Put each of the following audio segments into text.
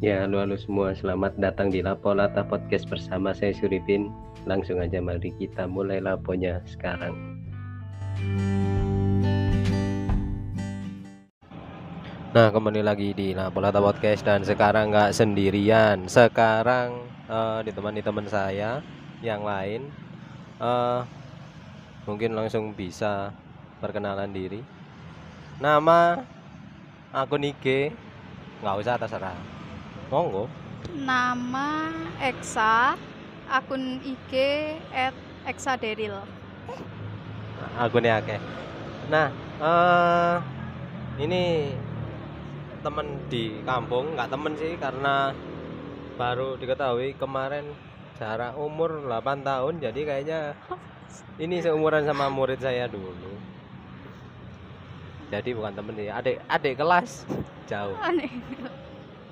Ya, halo halo semua, selamat datang di Lapo Lata Podcast bersama saya Suripin. Langsung aja mari kita mulai laponya sekarang. Nah, kembali lagi di Lapo Lata Podcast dan sekarang nggak sendirian. Sekarang uh, ditemani teman saya yang lain. Uh, mungkin langsung bisa perkenalan diri. Nama akun IG nggak usah terserah monggo Nama Eksa, akun IG at Eksaderil. akunnya akeh nah eh ini temen di kampung nggak temen sih karena baru diketahui kemarin jarak umur 8 tahun jadi kayaknya ini seumuran sama murid saya dulu jadi bukan temen nih adik adik kelas jauh Aneh.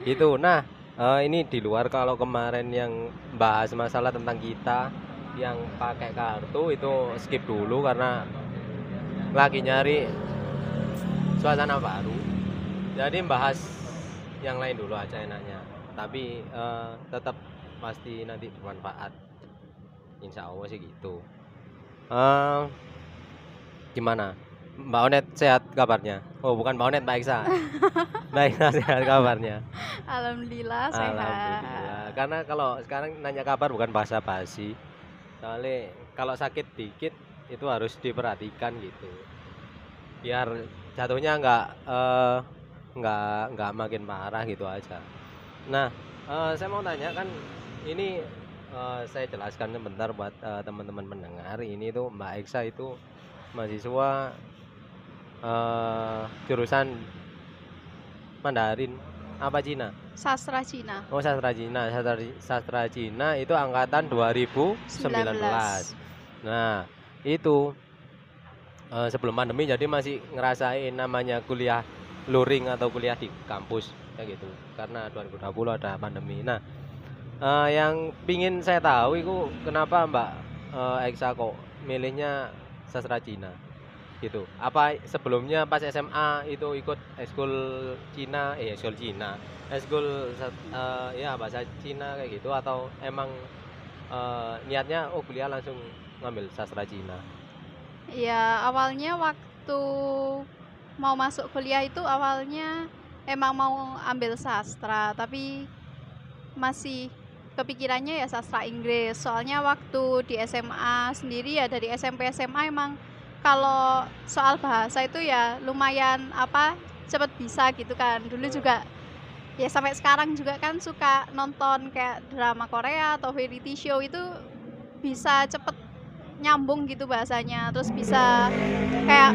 Gitu. Nah, eh, ini di luar kalau kemarin yang bahas masalah tentang kita yang pakai kartu itu skip dulu karena lagi nyari suasana baru. Jadi bahas yang lain dulu aja enaknya. Tapi eh, tetap pasti nanti bermanfaat. Insya Allah sih gitu. Eh, gimana? Mbak Onet sehat kabarnya? Oh bukan Mbak Onet, Mbak Iksa. Mbak Iksa sehat kabarnya. Alhamdulillah sehat. Alhamdulillah. Karena kalau sekarang nanya kabar bukan bahasa basi. Soalnya kalau sakit dikit itu harus diperhatikan gitu. Biar jatuhnya nggak eh, nggak nggak makin parah gitu aja. Nah, eh, saya mau tanya kan ini eh, saya jelaskan sebentar buat eh, teman-teman mendengar. Ini tuh Mbak Eksa itu mahasiswa eh, jurusan Mandarin apa Cina? Sastra Cina. Oh sastra Cina, sastra, sastra Cina itu angkatan 2019. 19. Nah itu eh, sebelum pandemi jadi masih ngerasain namanya kuliah luring atau kuliah di kampus kayak gitu. Karena 2020 ada pandemi. Nah eh, yang pingin saya tahu itu kenapa Mbak eh, Eksa kok milihnya sastra Cina gitu. Apa sebelumnya pas SMA itu ikut ekskul Cina, eh ekskul Cina, ekskul sat- eh, ya bahasa Cina kayak gitu atau emang eh, niatnya oh kuliah langsung ngambil sastra Cina. Ya awalnya waktu mau masuk kuliah itu awalnya emang mau ambil sastra tapi masih kepikirannya ya sastra Inggris soalnya waktu di SMA sendiri ya dari SMP SMA emang kalau soal bahasa itu ya lumayan apa cepet bisa gitu kan. Dulu juga ya sampai sekarang juga kan suka nonton kayak drama Korea atau variety show itu bisa cepet nyambung gitu bahasanya. Terus bisa kayak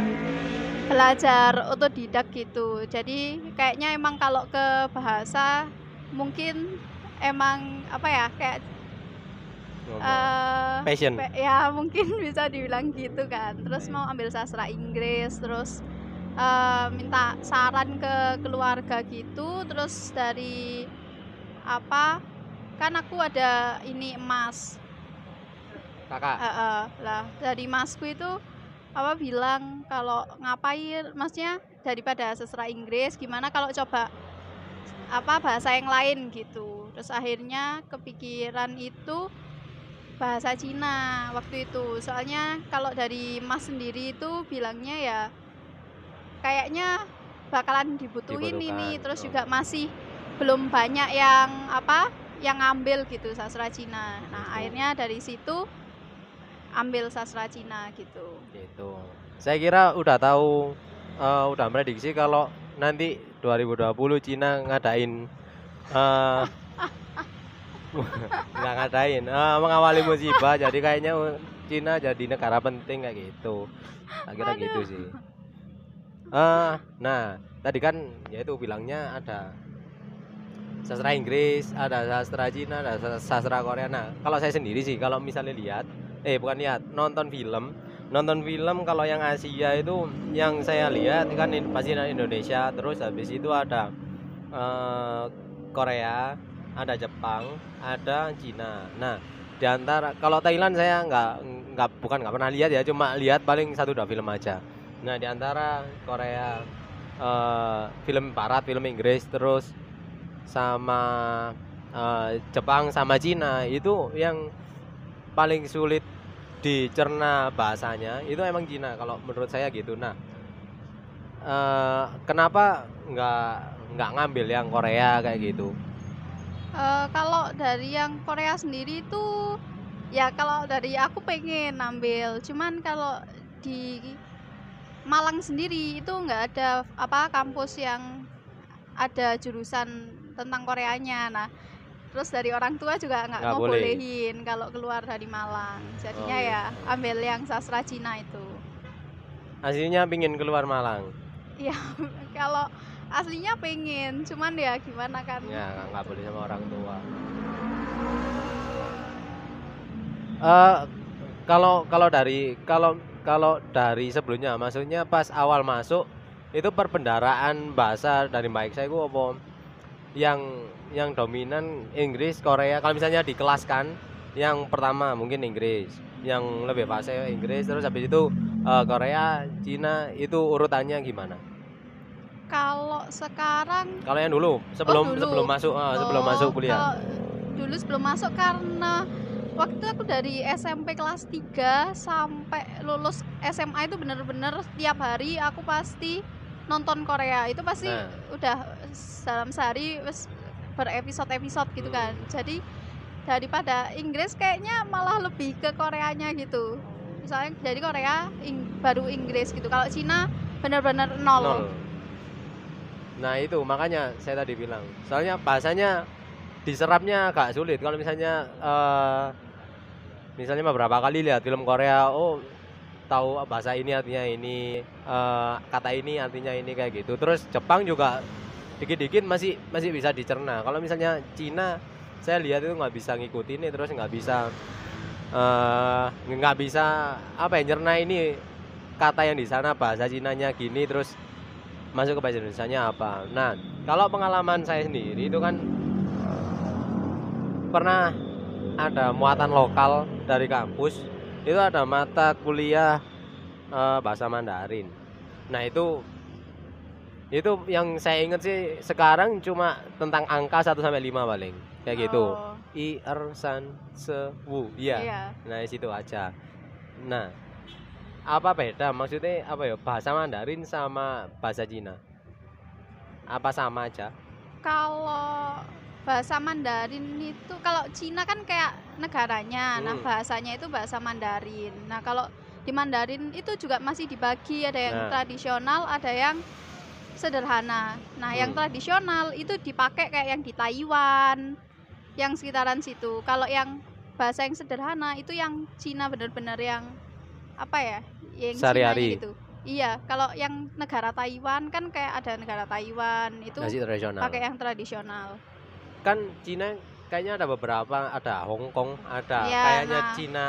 belajar otodidak gitu. Jadi kayaknya emang kalau ke bahasa mungkin emang apa ya kayak Eh Passion. pe- ya mungkin bisa dibilang gitu kan. Terus mau ambil sastra Inggris terus eh, minta saran ke keluarga gitu. Terus dari apa kan aku ada ini emas. Kakak. Eh, eh, lah dari masku itu apa bilang kalau ngapain maksudnya daripada sastra Inggris gimana kalau coba apa bahasa yang lain gitu. Terus akhirnya kepikiran itu bahasa Cina waktu itu soalnya kalau dari Mas sendiri itu bilangnya ya kayaknya bakalan dibutuhin ini terus oh. juga masih belum banyak yang apa yang ngambil gitu sastra Cina nah Gitu. akhirnya dari situ ambil sastra Cina gitu Gitu. Saya kira udah tahu eh, udah prediksi kalau nanti 2020 Cina ngadain eh nggak ngadain eh, mengawali musibah jadi kayaknya uh, Cina jadi negara penting kayak gitu. Tak kira gitu sih. Eh, nah, tadi kan ya itu bilangnya ada sastra Inggris, ada sastra Cina, ada sas- sastra Korea. Nah, kalau saya sendiri sih kalau misalnya lihat eh bukan lihat, nonton film. Nonton film kalau yang Asia itu yang saya lihat kan pasti Indonesia, terus habis itu ada eh, Korea, ada Jepang, ada Cina. Nah, di antara kalau Thailand saya nggak nggak bukan nggak pernah lihat ya, cuma lihat paling satu dua film aja. Nah, di antara Korea eh, film barat, film Inggris, terus sama eh, Jepang sama Cina itu yang paling sulit dicerna bahasanya itu emang Cina kalau menurut saya gitu. Nah, eh, kenapa nggak nggak ngambil yang Korea kayak gitu? Eh, kalau dari yang Korea sendiri itu ya kalau dari aku pengen ambil. Cuman kalau di Malang sendiri itu nggak ada apa kampus yang ada jurusan tentang Koreanya. Nah terus dari orang tua juga nggak mau boleh. bolehin kalau keluar dari Malang. Jadinya Oh, ya ambil yang sastra Cina itu. Aslinya pingin keluar Malang. ya kalau aslinya pengen cuman ya gimana kan? Ya nggak- boleh sama orang tua. Eh kalau kalau dari kalau kalau dari sebelumnya, maksudnya pas awal masuk itu perbendaraan bahasa dari baik saya itu apa? Yang yang dominan Inggris Korea kalau misalnya di kelas kan yang pertama mungkin Inggris yang lebih fase Inggris terus habis itu eh, Korea Cina itu urutannya gimana kalau sekarang kalau yang dulu sebelum dulu. sebelum masuk eh, sebelum Oh, masuk kuliah kalau dulu sebelum masuk karena waktu aku dari SMP kelas 3 sampai lulus SMA itu bener-bener tiap hari aku pasti nonton Korea itu pasti Nah. udah dalam sehari berepisode-episode gitu Hmm. kan jadi daripada Inggris kayaknya malah lebih ke Koreanya gitu misalnya jadi Korea Ing- baru Inggris gitu kalau Cina bener-bener nol, nol. Nah itu makanya saya tadi bilang, soalnya bahasanya diserapnya agak sulit. Kalau misalnya eh, misalnya beberapa kali lihat film Korea, oh tahu bahasa ini artinya ini, eh, kata ini artinya ini kayak gitu. Terus Jepang juga dikit-dikit masih masih bisa dicerna. Kalau misalnya Cina, saya lihat itu nggak bisa ngikutin terus nggak bisa eh, nggak bisa apa ya nyerna ini kata yang di sana bahasa Cinanya gini terus masuk ke bahasa Indonesia apa. Nah, kalau pengalaman saya sendiri itu kan pernah ada muatan lokal dari kampus itu ada mata kuliah eh, bahasa Mandarin. Nah, itu itu yang saya ingat sih sekarang cuma tentang angka 1 sampai 5 paling. Kayak gitu. Oh, I er san se wu. Iya. iya. Nah, situ aja. Nah, apa beda? Maksudnya apa ya? Bahasa Mandarin sama bahasa Cina? Apa sama aja? kalau bahasa Mandarin itu kalau Cina kan kayak negaranya, nah Hmm. bahasanya itu bahasa Mandarin. Nah kalau di Mandarin itu juga masih dibagi ada yang Nah. tradisional, ada yang sederhana. Nah yang Hmm. tradisional itu dipakai kayak yang di Taiwan, yang sekitaran situ. Kalau yang bahasa yang sederhana itu yang Cina benar-benar yang apa ya? Yang Cinanya Sehari-hari. gitu. Iya, kalau yang negara Taiwan kan kayak ada negara Taiwan itu Nasi tradisional. pakai yang tradisional. Kan Cina kayaknya ada beberapa, ada Hong Kong, ada Iya, kayaknya nah. Cina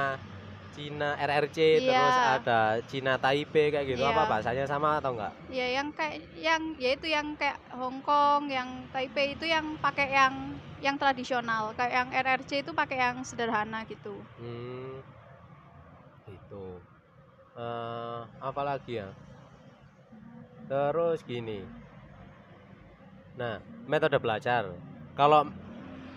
Cina RRC terus Iya. ada Cina Taipei kayak gitu. Apa Iya. bahasanya sama atau enggak? Ya yang kayak yang yaitu yang kayak Hong Kong, yang Taipei itu yang pakai yang yang tradisional. Kayak yang RRC itu pakai yang sederhana gitu. Hmm. Itu. eh apa lagi ya? Terus gini. Nah, metode belajar. Kalau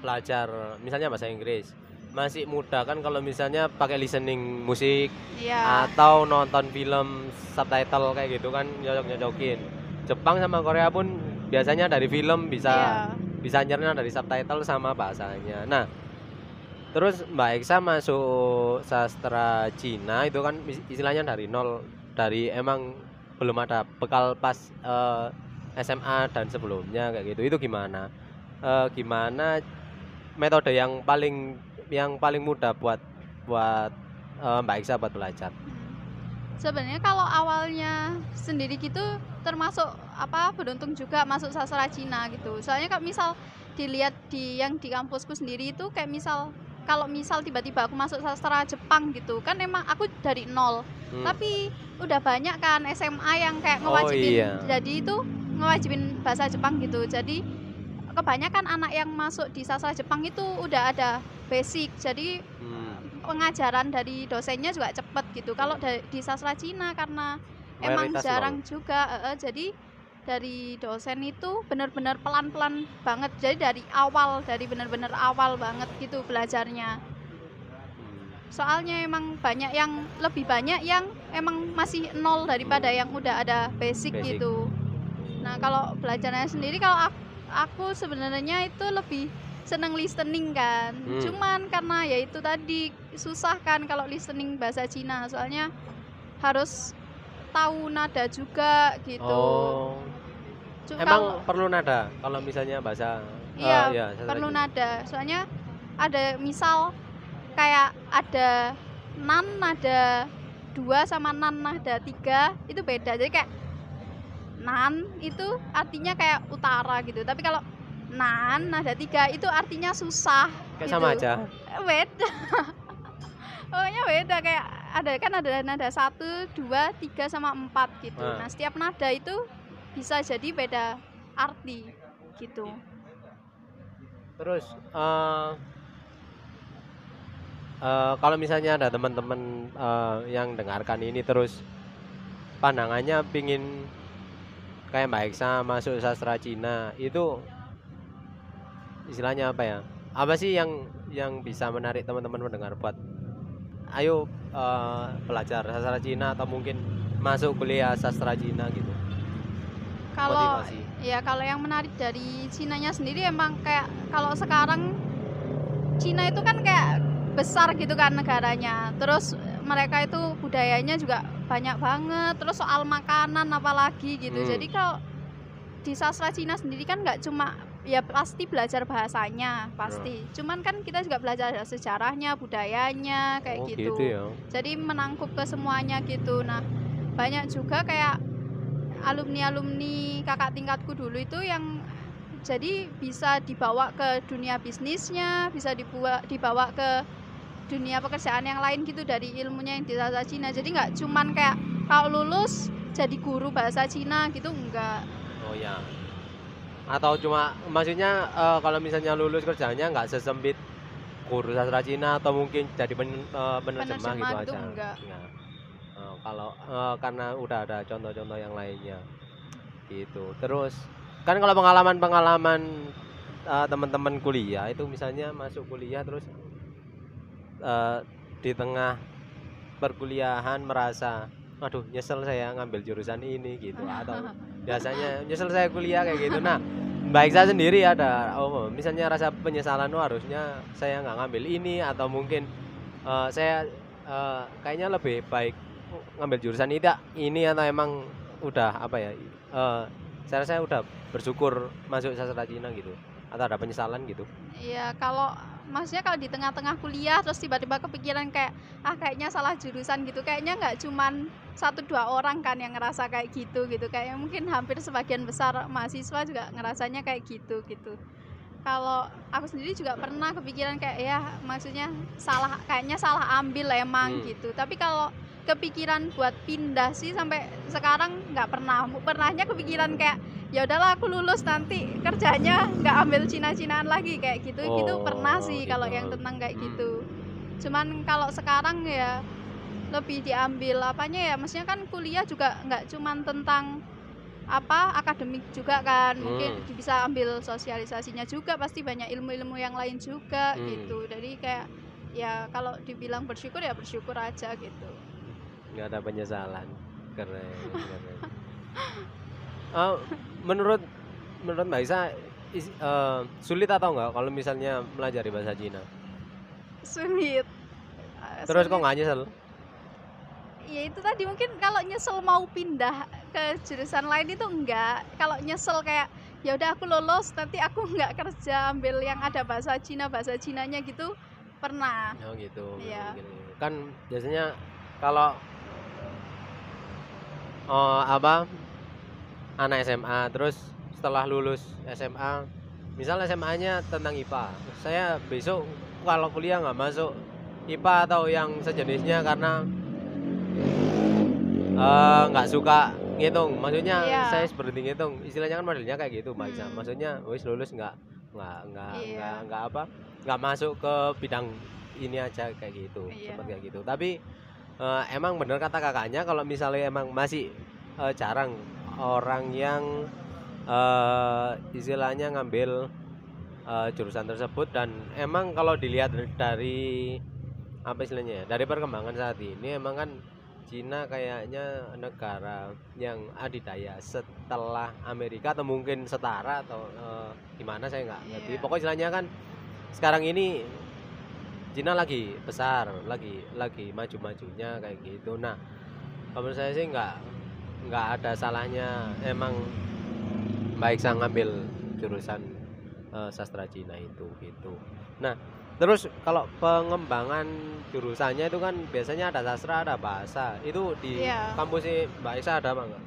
belajar misalnya bahasa Inggris, masih mudah kan kalau misalnya pakai listening musik Iya. atau nonton film subtitle kayak gitu kan nyocok-nyocokin. Jepang sama Korea pun biasanya dari film bisa Iya. bisa nyerna dari subtitle sama bahasanya. Nah, terus Mbak Eksa masuk sastra Cina itu kan is- istilahnya dari nol, dari emang belum ada bekal pas eh, SMA dan sebelumnya kayak gitu. Itu gimana? Eh, gimana metode yang paling yang paling mudah buat buat eh, Mbak Eksa buat belajar? Hmm. Sebenarnya kalau awalnya sendiri gitu termasuk apa beruntung juga masuk sastra Cina gitu. Soalnya kalau misal dilihat di yang di kampusku sendiri itu kayak misal kalau misal tiba-tiba aku masuk sastra Jepang gitu kan emang aku dari nol. Hmm. tapi udah banyak kan SMA yang kayak Oh, ngewajibin. iya. jadi itu ngewajibin bahasa Jepang gitu. Jadi kebanyakan anak yang masuk di sastra Jepang itu udah ada basic. Jadi Hmm. pengajaran dari dosennya juga cepet gitu. Kalau da- di sastra Cina karena emang Mayoritas jarang juga eh, eh, jadi dari dosen itu benar-benar pelan-pelan banget. Jadi dari awal dari benar-benar awal banget gitu belajarnya. Soalnya emang banyak yang lebih banyak yang emang masih nol daripada yang udah ada basic, Basic. gitu. Nah kalau belajarnya sendiri kalau aku, aku sebenarnya itu lebih seneng listening kan. Hmm. cuman karena ya itu tadi susah kan kalau listening bahasa Cina. Soalnya harus tahu nada juga gitu. Oh, emang perlu nada kalau misalnya bahasa? Iya, ya, sastra perlu Cina. nada. Soalnya ada misal kayak ada nan nada dua sama nan nada tiga itu beda. Jadi kayak nan itu artinya kayak utara gitu. Tapi kalau nan nada tiga itu artinya susah Kayak gitu. sama aja. Eh, beda. Pokoknya beda kayak ada kan ada nada satu dua tiga sama empat gitu Ah. nah setiap nada itu bisa jadi beda arti gitu Terus eh eh, kalau misalnya ada teman-teman eh, yang dengarkan ini terus pandangannya pingin kayak Mbak Eksa masuk sastra Cina itu istilahnya apa ya? Apa sih yang yang bisa menarik teman-teman mendengar buat ayo eh, belajar sastra Cina atau mungkin masuk kuliah sastra Cina gitu? kalau Motivasi. ya kalau yang menarik dari Cinanya sendiri emang kayak kalau sekarang Cina itu kan kayak besar gitu kan negaranya terus mereka itu budayanya juga banyak banget terus soal makanan apalagi gitu Hmm. jadi kalau di sastra Cina sendiri kan nggak cuma ya pasti belajar bahasanya pasti. Cuman kan kita juga belajar sejarahnya budayanya kayak oh, gitu. gitu ya. jadi menangkup ke semuanya gitu. Nah banyak juga kayak alumni alumni kakak tingkatku dulu itu yang jadi bisa dibawa ke dunia bisnisnya bisa dibawa dibawa ke dunia pekerjaan yang lain gitu dari ilmunya yang di bahasa Cina. Jadi nggak cuman kayak kalau lulus jadi guru bahasa Cina gitu enggak Oh ya. Atau cuma maksudnya eh, kalau misalnya lulus kerjanya nggak sesempit guru sastra Cina atau mungkin jadi pen- eh, penerjemah Penerjemah gitu aja. enggak. Nggak. Eh, kalau eh, karena udah ada contoh-contoh yang lainnya. Gitu. Terus kan kalau pengalaman-pengalaman eh, teman-teman kuliah itu misalnya masuk kuliah terus eh, di tengah perkuliahan merasa aduh nyesel saya ngambil jurusan ini gitu atau biasanya nyesel saya kuliah kayak gitu. Nah baik saya sendiri ada oh misalnya rasa penyesalan oh harusnya saya nggak ngambil ini atau mungkin eh, saya eh, kayaknya lebih baik ngambil jurusan ini ini atau emang udah apa ya eh, saya rasa udah bersyukur masuk sastra Cina gitu atau ada penyesalan gitu. Iya, kalau maksudnya kalau di tengah-tengah kuliah terus tiba-tiba kepikiran kayak ah kayaknya salah jurusan gitu, kayaknya nggak cuman satu dua orang kan yang ngerasa kayak gitu gitu, kayak mungkin hampir sebagian besar mahasiswa juga ngerasanya kayak gitu gitu. Kalau aku sendiri juga pernah kepikiran kayak ya maksudnya salah kayaknya salah ambil emang Hmm. gitu. Tapi kalau kepikiran buat pindah sih sampai sekarang nggak pernah. Pernahnya kepikiran kayak ya udahlah aku lulus nanti kerjanya nggak ambil Cina-Cinaan lagi kayak gitu gitu Oh, pernah sih kalau gitu. yang tentang kayak Hmm. gitu cuman kalau sekarang ya lebih diambil apanya ya maksudnya kan kuliah juga nggak cuman tentang apa akademik juga kan mungkin Hmm. bisa ambil sosialisasinya juga pasti banyak ilmu-ilmu yang lain juga Hmm. gitu jadi kayak ya kalau dibilang bersyukur ya bersyukur aja gitu nggak ada penyesalan keren keren Eh, menurut menurut Mbak Isa is- eh, sulit atau enggak kalau misalnya melajari bahasa Cina? Sulit. Eh, terus sulit. kok nggak nyesel? Ya itu tadi mungkin kalau nyesel mau pindah ke jurusan lain itu enggak. Kalau nyesel kayak ya udah aku lolos nanti aku enggak kerja ambil yang ada bahasa Cina bahasa Cinanya gitu pernah. Oh gitu. Iya. Kan biasanya kalau oh apa anak SMA terus setelah lulus SMA misal SMA-nya tentang IPA saya besok kalau kuliah nggak masuk IPA atau yang sejenisnya karena eh, nggak suka ngitung maksudnya Iya. saya berhenti ngitung istilahnya kan modelnya kayak gitu Mbak. Hmm. maksudnya wis lulus nggak nggak nggak Iya. nggak nggak apa nggak masuk ke bidang ini aja kayak gitu Iya. seperti kayak gitu tapi eh, emang bener kata kakaknya kalau misalnya emang masih eh, jarang orang yang eh istilahnya ngambil eh, jurusan tersebut dan emang kalau dilihat dari apa istilahnya ya dari perkembangan saat ini emang kan Cina kayaknya negara yang adidaya setelah Amerika atau mungkin setara atau eh, gimana saya nggak ngerti Iya. pokoknya istilahnya kan sekarang ini Cina lagi besar lagi lagi maju-majunya kayak gitu nah kalau saya sih nggak nggak ada salahnya emang baik saya ngambil jurusan eh, sastra Cina itu gitu nah terus kalau pengembangan jurusannya itu kan biasanya ada sastra ada bahasa itu di Iya. kampus Mbak Isa ada apa enggak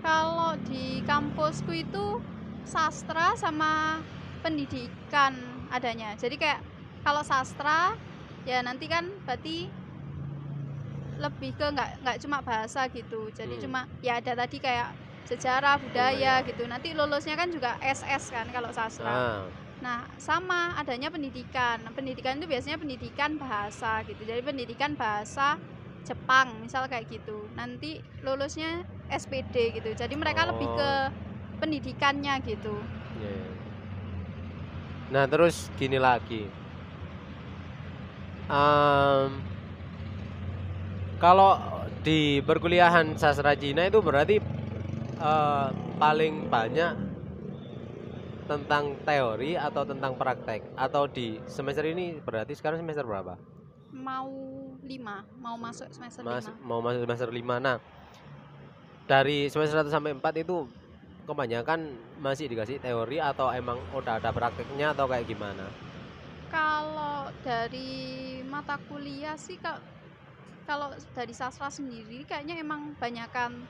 Kalau di kampusku itu sastra sama pendidikan adanya. Jadi kayak kalau sastra ya nanti kan berarti lebih ke nggak nggak cuma bahasa gitu. Jadi Hmm. cuma ya ada tadi kayak sejarah budaya gitu. Nanti lulusnya kan juga SS kan kalau sastra. nah Nah, sama adanya pendidikan. Nah, pendidikan itu biasanya pendidikan bahasa gitu. Jadi pendidikan bahasa Jepang, misal kayak gitu. Nanti lulusnya SPD gitu. Jadi mereka lebih Oh. ke pendidikannya gitu. iya, iya. nah terus gini lagi Em, kalau di perkuliahan sastra Cina itu berarti eh, paling banyak tentang teori atau tentang praktek atau di semester ini berarti sekarang semester berapa? Mau lima, mau masuk semester Mas, lima. mau masuk semester 5 nah dari semester 1 sampai 4 itu kebanyakan masih dikasih teori atau emang udah ada prakteknya atau kayak gimana? Kalau dari mata kuliah sih kak, kalau dari sastra sendiri kayaknya emang banyakan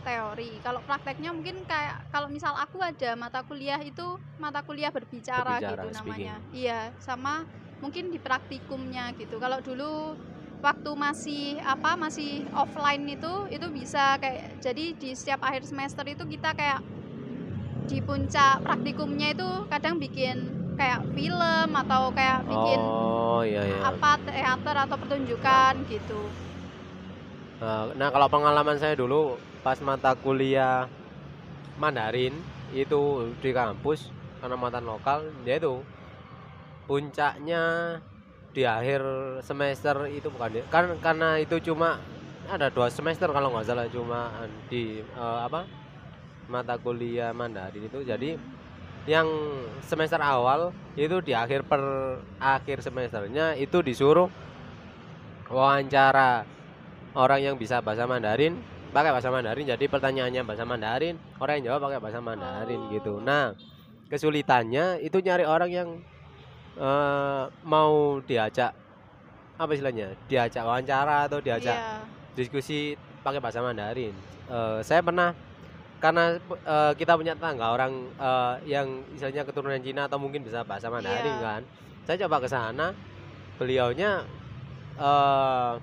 teori. Kalau prakteknya mungkin kayak kalau misal aku ada mata kuliah itu mata kuliah berbicara, Berbicara, gitu speaking. namanya. Iya, sama mungkin di praktikumnya gitu. Kalau dulu waktu masih apa masih offline itu itu bisa kayak jadi di setiap akhir semester itu kita kayak di puncak praktikumnya itu kadang bikin kayak film atau kayak bikin oh iya iya. apa teater atau pertunjukan gitu. Nah, nah, kalau pengalaman saya dulu pas mata kuliah Mandarin itu di kampus karena matan lokal yaitu puncaknya di akhir semester itu bukan kan karena itu cuma ada dua semester kalau nggak salah cuma di eh, apa mata kuliah Mandarin itu jadi yang semester awal itu di akhir per akhir semesternya itu disuruh wawancara orang yang bisa bahasa Mandarin pakai bahasa Mandarin jadi pertanyaannya bahasa Mandarin orang yang jawab pakai bahasa Mandarin Oh. gitu nah kesulitannya itu nyari orang yang eh, mau diajak apa istilahnya diajak wawancara atau diajak Iya. diskusi pakai bahasa Mandarin Eh, saya pernah karena eh, kita punya tetangga orang eh, yang istilahnya keturunan Cina atau mungkin bisa bahasa Mandarin Iya. kan saya coba ke sana beliaunya eh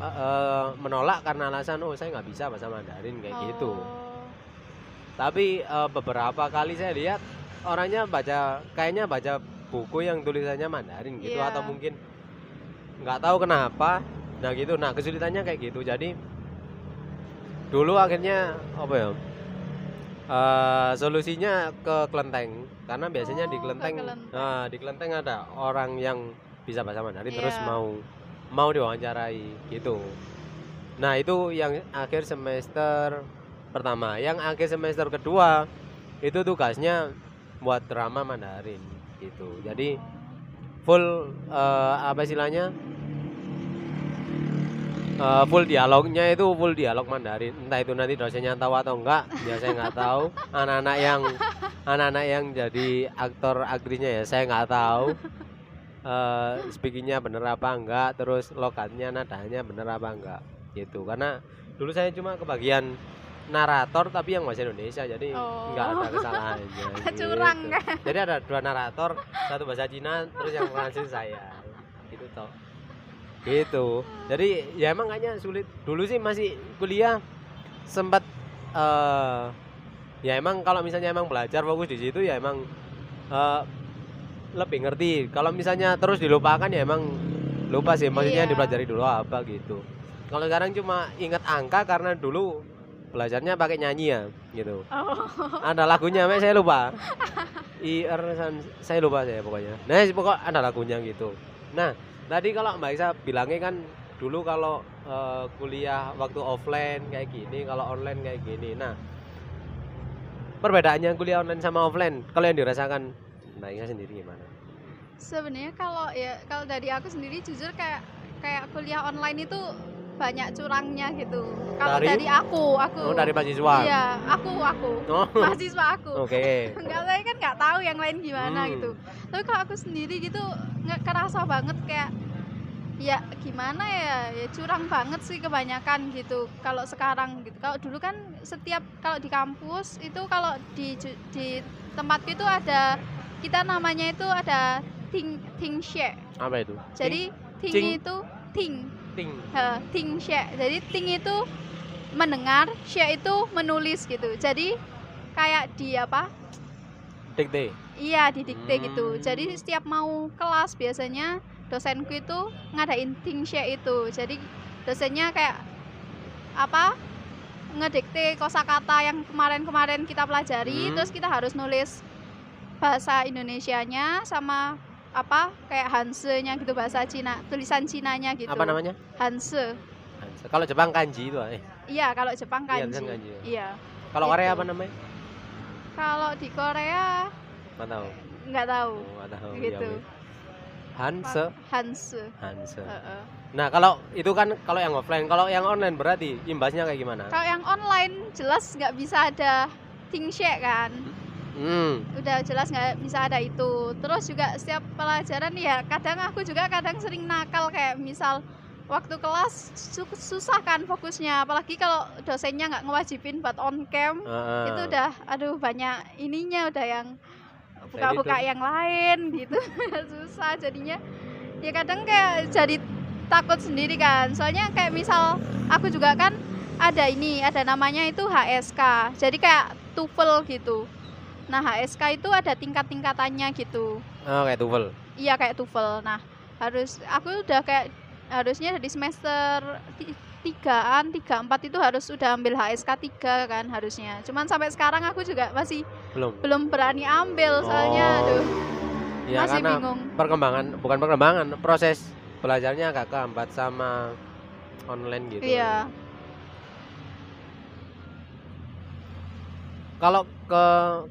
eh, eh, menolak karena alasan oh saya nggak bisa bahasa Mandarin kayak gitu Oh. tapi eh, beberapa kali saya lihat orangnya baca kayaknya baca buku yang tulisannya Mandarin gitu Iya. atau mungkin nggak tahu kenapa nah gitu nah kesulitannya kayak gitu jadi dulu akhirnya apa ya eh, solusinya ke kelenteng karena biasanya di Oh, ke kelenteng Kelenteng. nah, di kelenteng ada orang yang bisa bahasa Mandarin terus Iya. mau mau diwawancarai gitu nah itu yang akhir semester pertama yang akhir semester kedua itu tugasnya buat drama Mandarin gitu jadi full eh, apa istilahnya Eh, full dialognya itu full dialog Mandarin entah itu nanti dosennya tahu atau enggak ya saya nggak tahu anak-anak yang anak-anak yang jadi aktor aktrisnya ya saya nggak tahu eh speakingnya bener apa enggak terus logatnya nadanya bener apa enggak gitu karena dulu saya cuma kebagian narator tapi yang bahasa Indonesia jadi Oh. nggak ada kesalahannya Curang gitu. kan? jadi ada dua narator satu bahasa Cina terus yang translate saya gitu toh gitu. Jadi ya emang kayaknya sulit. Dulu sih masih kuliah sempat eh ya emang kalau misalnya emang belajar fokus di situ ya emang eh lebih ngerti. Kalau misalnya terus dilupakan ya emang lupa sih maksudnya Iya. dipelajari dulu apa gitu. Kalau sekarang cuma ingat angka karena dulu belajarnya pakai nyanyi ya gitu. Oh. ada lagunya Mek, saya lupa. IR saya lupa saya pokoknya. Nah pokok ada lagunya gitu. Nah tadi kalau Mbak Isa bilangnya kan dulu kalau eh, kuliah waktu offline kayak gini kalau online kayak gini. Nah perbedaannya kuliah online sama offline kalau yang dirasakan Mbak Isa sendiri gimana? Sebenarnya kalau ya kalau dari aku sendiri jujur kayak kayak kuliah online itu banyak curangnya gitu. Kalau Dari? dari aku, aku. oh dari mahasiswa Iya, aku aku. oh Mahasiswa aku. oke Enggak saya kan nggak tahu yang lain gimana Hmm. gitu. Tapi kalau aku sendiri gitu nggak kerasa banget kayak ya gimana ya ya curang banget sih kebanyakan gitu kalau sekarang gitu kalau dulu kan setiap kalau di kampus itu kalau di di tempatku itu ada kita namanya itu ada ting ting share apa itu jadi ting Ting. itu ting ting He, ting share jadi ting itu mendengar share itu menulis gitu jadi kayak di apa dikte Iya didikte gitu. Hmm. Jadi setiap mau kelas biasanya dosenku itu ngadain ting share itu. Jadi dosennya kayak apa ngedikte kosakata yang kemarin-kemarin kita pelajari, Hmm. terus kita harus nulis bahasa Indonesianya sama apa kayak Hanse-nya gitu bahasa Cina, tulisan Cinanya gitu. apa namanya Hanse. kalau Jepang kanji itu eh Iya, kalau Jepang Iya, kanji. tulisan kanji, ya. Iya. kalau Korea Gitu. apa namanya Kalau di Korea nggak tahu nggak tahu. Oh, nggak tahu Gitu. ya. Hanse Hanse. Hanse Heeh. Nah, kalau itu kan kalau yang offline, kalau yang online berarti imbasnya kayak gimana? Kalau yang online jelas nggak bisa ada ting share kan, Hmm, udah jelas nggak bisa ada itu. Terus juga setiap pelajaran ya kadang aku juga kadang sering nakal kayak misal waktu kelas su- susah kan fokusnya, apalagi kalau dosennya nggak ngewajibin buat on cam heeh. itu udah aduh banyak ininya udah yang buka-buka itu. yang lain gitu. Susah jadinya. Ya kadang kayak jadi takut sendiri kan. Soalnya kayak misal aku juga kan ada ini ada namanya itu HSK jadi kayak TOEFL gitu nah HSK itu ada tingkat-tingkatannya gitu. Oh, kayak TOEFL. iya kayak TOEFL. Nah harus aku udah kayak harusnya dari semester ti- tigaan tiga empat itu harus udah ambil HSK 3 kan harusnya. Cuman sampai sekarang aku juga masih Belum. belum berani ambil soalnya Oh, aduh. Ya masih karena bingung. perkembangan bukan perkembangan, proses belajarnya agak kehambat sama online gitu. iya Kalau ke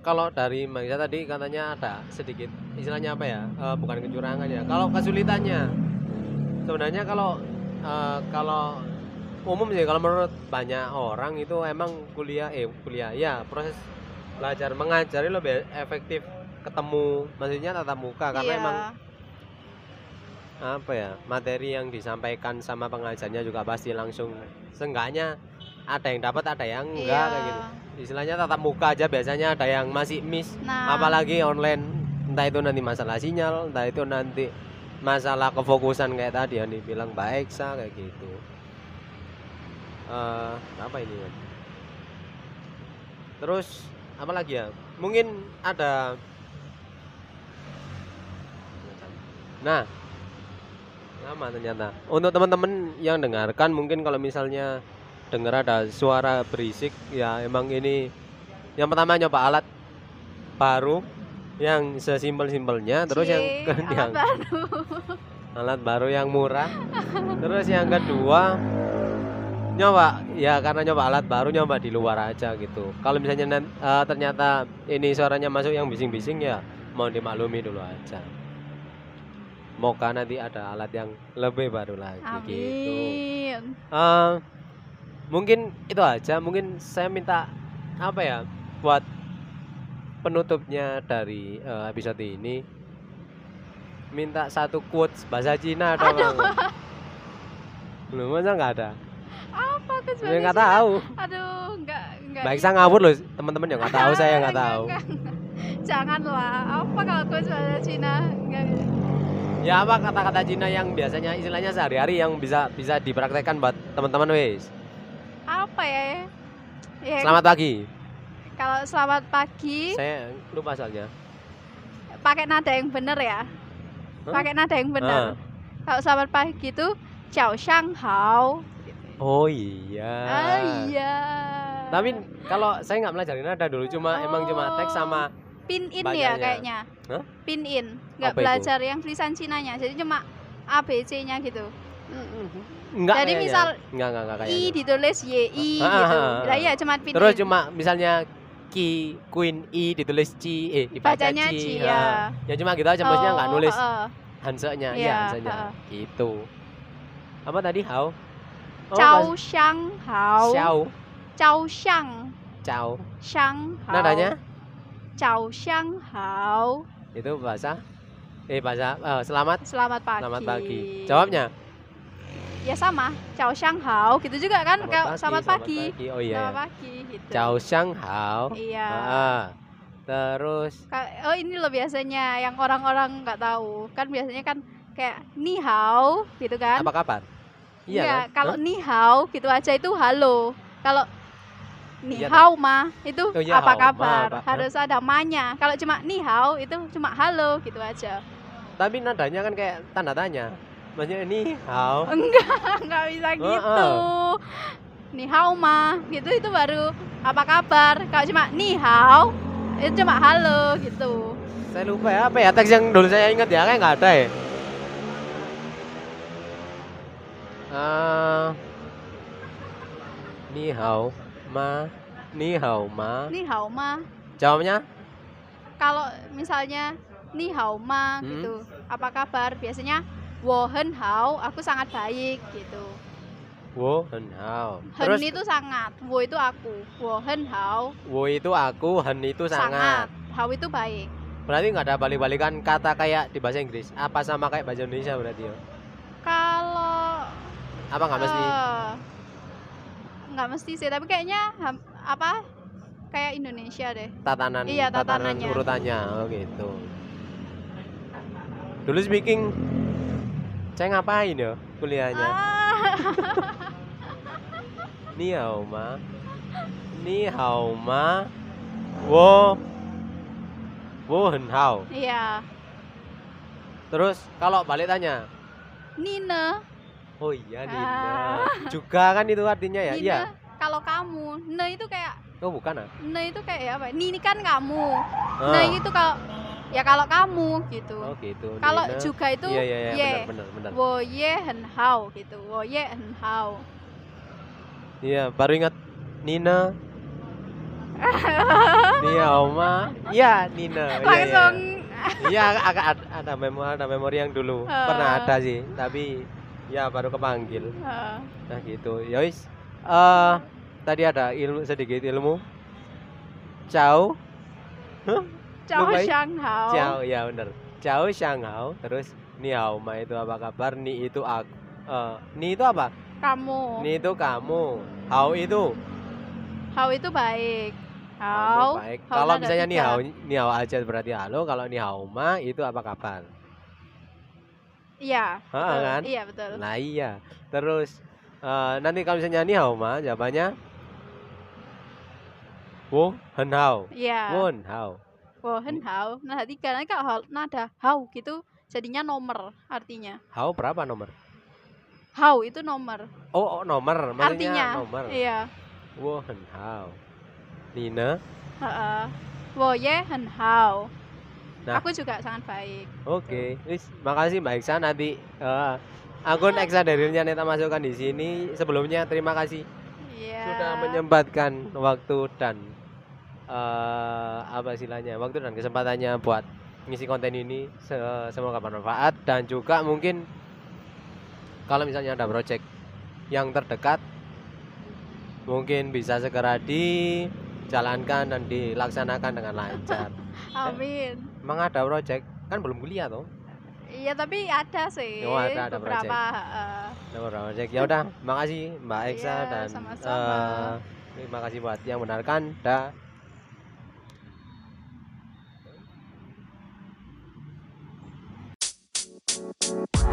kalau dari Mbak Isa tadi katanya ada sedikit istilahnya apa ya? eh, bukan kecurangan ya. Kalau kesulitannya sebenarnya kalau eh, kalau umum sih kalau menurut banyak orang itu emang kuliah eh kuliah ya proses belajar mengajar itu lebih efektif ketemu maksudnya tatap muka karena iya emang apa ya materi yang disampaikan sama pengajarnya juga pasti langsung seenggaknya ada yang dapat ada yang enggak iya. kayak gitu. Istilahnya tatap muka aja biasanya ada yang masih miss. Nah. Apalagi online. Entah itu nanti masalah sinyal entah itu nanti masalah kefokusan kayak tadi yang dibilang baik sa kayak gitu. Eh apa ini Wan? terus apa lagi ya? Mungkin ada nah. Lama ternyata. Untuk teman-teman yang dengarkan mungkin kalau misalnya dengar ada suara berisik. Ya emang ini yang pertama nyoba alat baru yang sesimpel-simpelnya terus yang Cie, alat yang baru. alat baru yang murah. Terus yang kedua nyoba ya karena nyoba alat baru nyoba di luar aja gitu. Kalau misalnya eh, ternyata ini suaranya masuk yang bising-bising ya mau dimaklumi dulu aja. Moga nanti ada alat yang lebih baru lagi gitu. Amin. Eh, mungkin itu aja. Mungkin saya minta apa ya buat penutupnya dari eh, episode ini minta satu quotes bahasa Cina nggak? belum masa nggak ada? Apa tuh nggak tahu. Aduh nggak nggak baik saya ngawur loh teman-teman yang nggak tahu saya nggak tahu. janganlah. Apa kalau quotes bahasa Cina? Enggak. ya apa kata-kata Cina yang biasanya istilahnya sehari-hari yang bisa bisa dipraktekkan buat teman-teman wes apa ya ya selamat pagi kalau selamat pagi saya lupa soalnya pakai nada yang benar ya Hah? pakai nada yang Ah. benar kalau selamat pagi itu ciao shang hao oh iya ah iya Tapi kalau saya nggak pelajari nada dulu, cuma emang cuma teks sama pin in Bacanya. ya kayaknya. Hah? Pin in. Nggak Apa itu? belajar yang tulisan Cinanya. Jadi cuma A B C-nya gitu. Enggak Jadi kayaknya. misal enggak enggak enggak I kayaknya. ditulis Y I Ah, gitu. ah, ah. Lah iya cuma pin Terus cuma misalnya ki queen i ditulis ci eh dibaca bacanya ci. Ci ah. ya. Ya cuma gitu aja maksudnya nggak Oh, nulis heeh. hansanya, Iya, iya hansanya. heeh. Gitu. Apa tadi how? Oh, Cao mas- Xiang Hao. Xiao, Cao Xiang ciao. Xiang Hao. Nadanya Cao Xiang Hao. itu bahasa eh bahasa eh, selamat Selamat pagi. selamat pagi. Jawabnya Ya sama. Cao Xiang Hao gitu juga kan kayak selamat pagi. Oh iya. Selamat iya. pagi gitu. Ciao Xiang Hao. Iya. Ah, terus Oh ini loh biasanya yang orang-orang nggak tahu kan biasanya kan kayak ni hao gitu kan apa kabar? Iya Enggak, kan? kalau Hah? ni hao gitu aja itu halo kalau ni Iya hao mah itu Oh iya, apa hao, ma, kabar apa? harus ada manya kalau cuma ni hao itu cuma halo gitu aja Tapi nadanya kan kayak tanda tanya. Maksudnya ini how? enggak enggak bisa gitu. Ni hao mah gitu itu baru apa kabar? Kalau cuma ni hao itu cuma halo gitu. Saya lupa ya apa ya teks yang dulu saya ingat ya? Kayak nggak ada ya. Ah, ni hao ma, ni hao ma. ni hao mah Jawabnya? Kalau misalnya ni hao ma Hmm. gitu apa kabar? Biasanya wo hen hao aku sangat baik gitu wo hen hao. hen Terus itu sangat wo itu aku wo hen hao wo itu aku, hen itu sangat. hao itu baik Berarti nggak ada balik-balikan kata kayak di bahasa Inggris. Apa sama kayak bahasa Indonesia berarti ya? kalau Apa nggak mesti? eh, nggak mesti sih tapi kayaknya apa kayak Indonesia deh tatanan Iya, tatanan tatanannya. urutannya oh gitu dulu speaking saya ngapain ya kuliahnya? Ah, ni hao ma. Ni hao ma. Wo. Wo hen hao. Iya. Terus kalau balik tanya? Nina. Oh iya Nina. Ah. juga kan itu artinya ya? Nina iya. kalau kamu ne itu kayak oh bukan ah? Ne itu kayak apa? Ini kan kamu. Ah. Nah itu kalau ya kalau kamu gitu. oh gitu kalau Nina. juga itu iya iya iya ye, benar benar benar wo ye hen hao gitu. Wo ye hen hao. Iya, baru ingat Nina. Nia Oma. Iya, Nina. Iya, iya, Langsung Iya, agak ada, ada memori ada memori yang dulu Ah. pernah ada sih, tapi ya baru kepanggil. eh, Nah, gitu. Ya wis. Eh, tadi ada ilmu sedikit ilmu. Ciao. Cao Lupa ya? Xiang Hao. Ciao, ya bener. Ciao Shanghao. Terus Ni Hao Ma itu apa kabar? Ni itu aku. Eh, ni itu apa? Kamu. Ni itu kamu. Hao itu Hao itu baik. Kamu Hao. baik. hao Kalau misalnya ni hao, ni hao aja berarti halo. Kalau ni hao ma itu apa kabar? Iya. Ha, betul. kan? Iya betul. Nah iya. Terus eh, nanti kalau misalnya ni hao ma jawabannya wo hen hao. Iya. Won hao. Wo hen hao. Nada tiga. Nanti kalau hao- nada hao gitu jadinya nomor artinya. Hao berapa nomor? Hao itu nomor. Oh, oh, nomor. Maksudnya Artinya. nomor. Iya. Wo hen hao. Nina. Heeh. Wo ye hen hao. Nah. Aku juga sangat baik. Oke. Wis, makasih Mbak Iksa nanti eh, akun dari Neta masukkan di sini. Sebelumnya terima kasih Iya. sudah menyempatkan waktu dan eh apa istilahnya waktu dan kesempatannya buat ngisi konten ini Se- semoga bermanfaat dan juga mungkin kalau misalnya ada project yang terdekat mungkin bisa segera dijalankan dan dilaksanakan dengan lancar Amin. emang ada project kan belum kuliah toh Iya tapi ada sih Oh, ada- ada beberapa. project. heeh. ada project ya udah makasih Mbak Eksa Iya, dan sama-sama. eh, terima kasih buat yang mendengarkan dah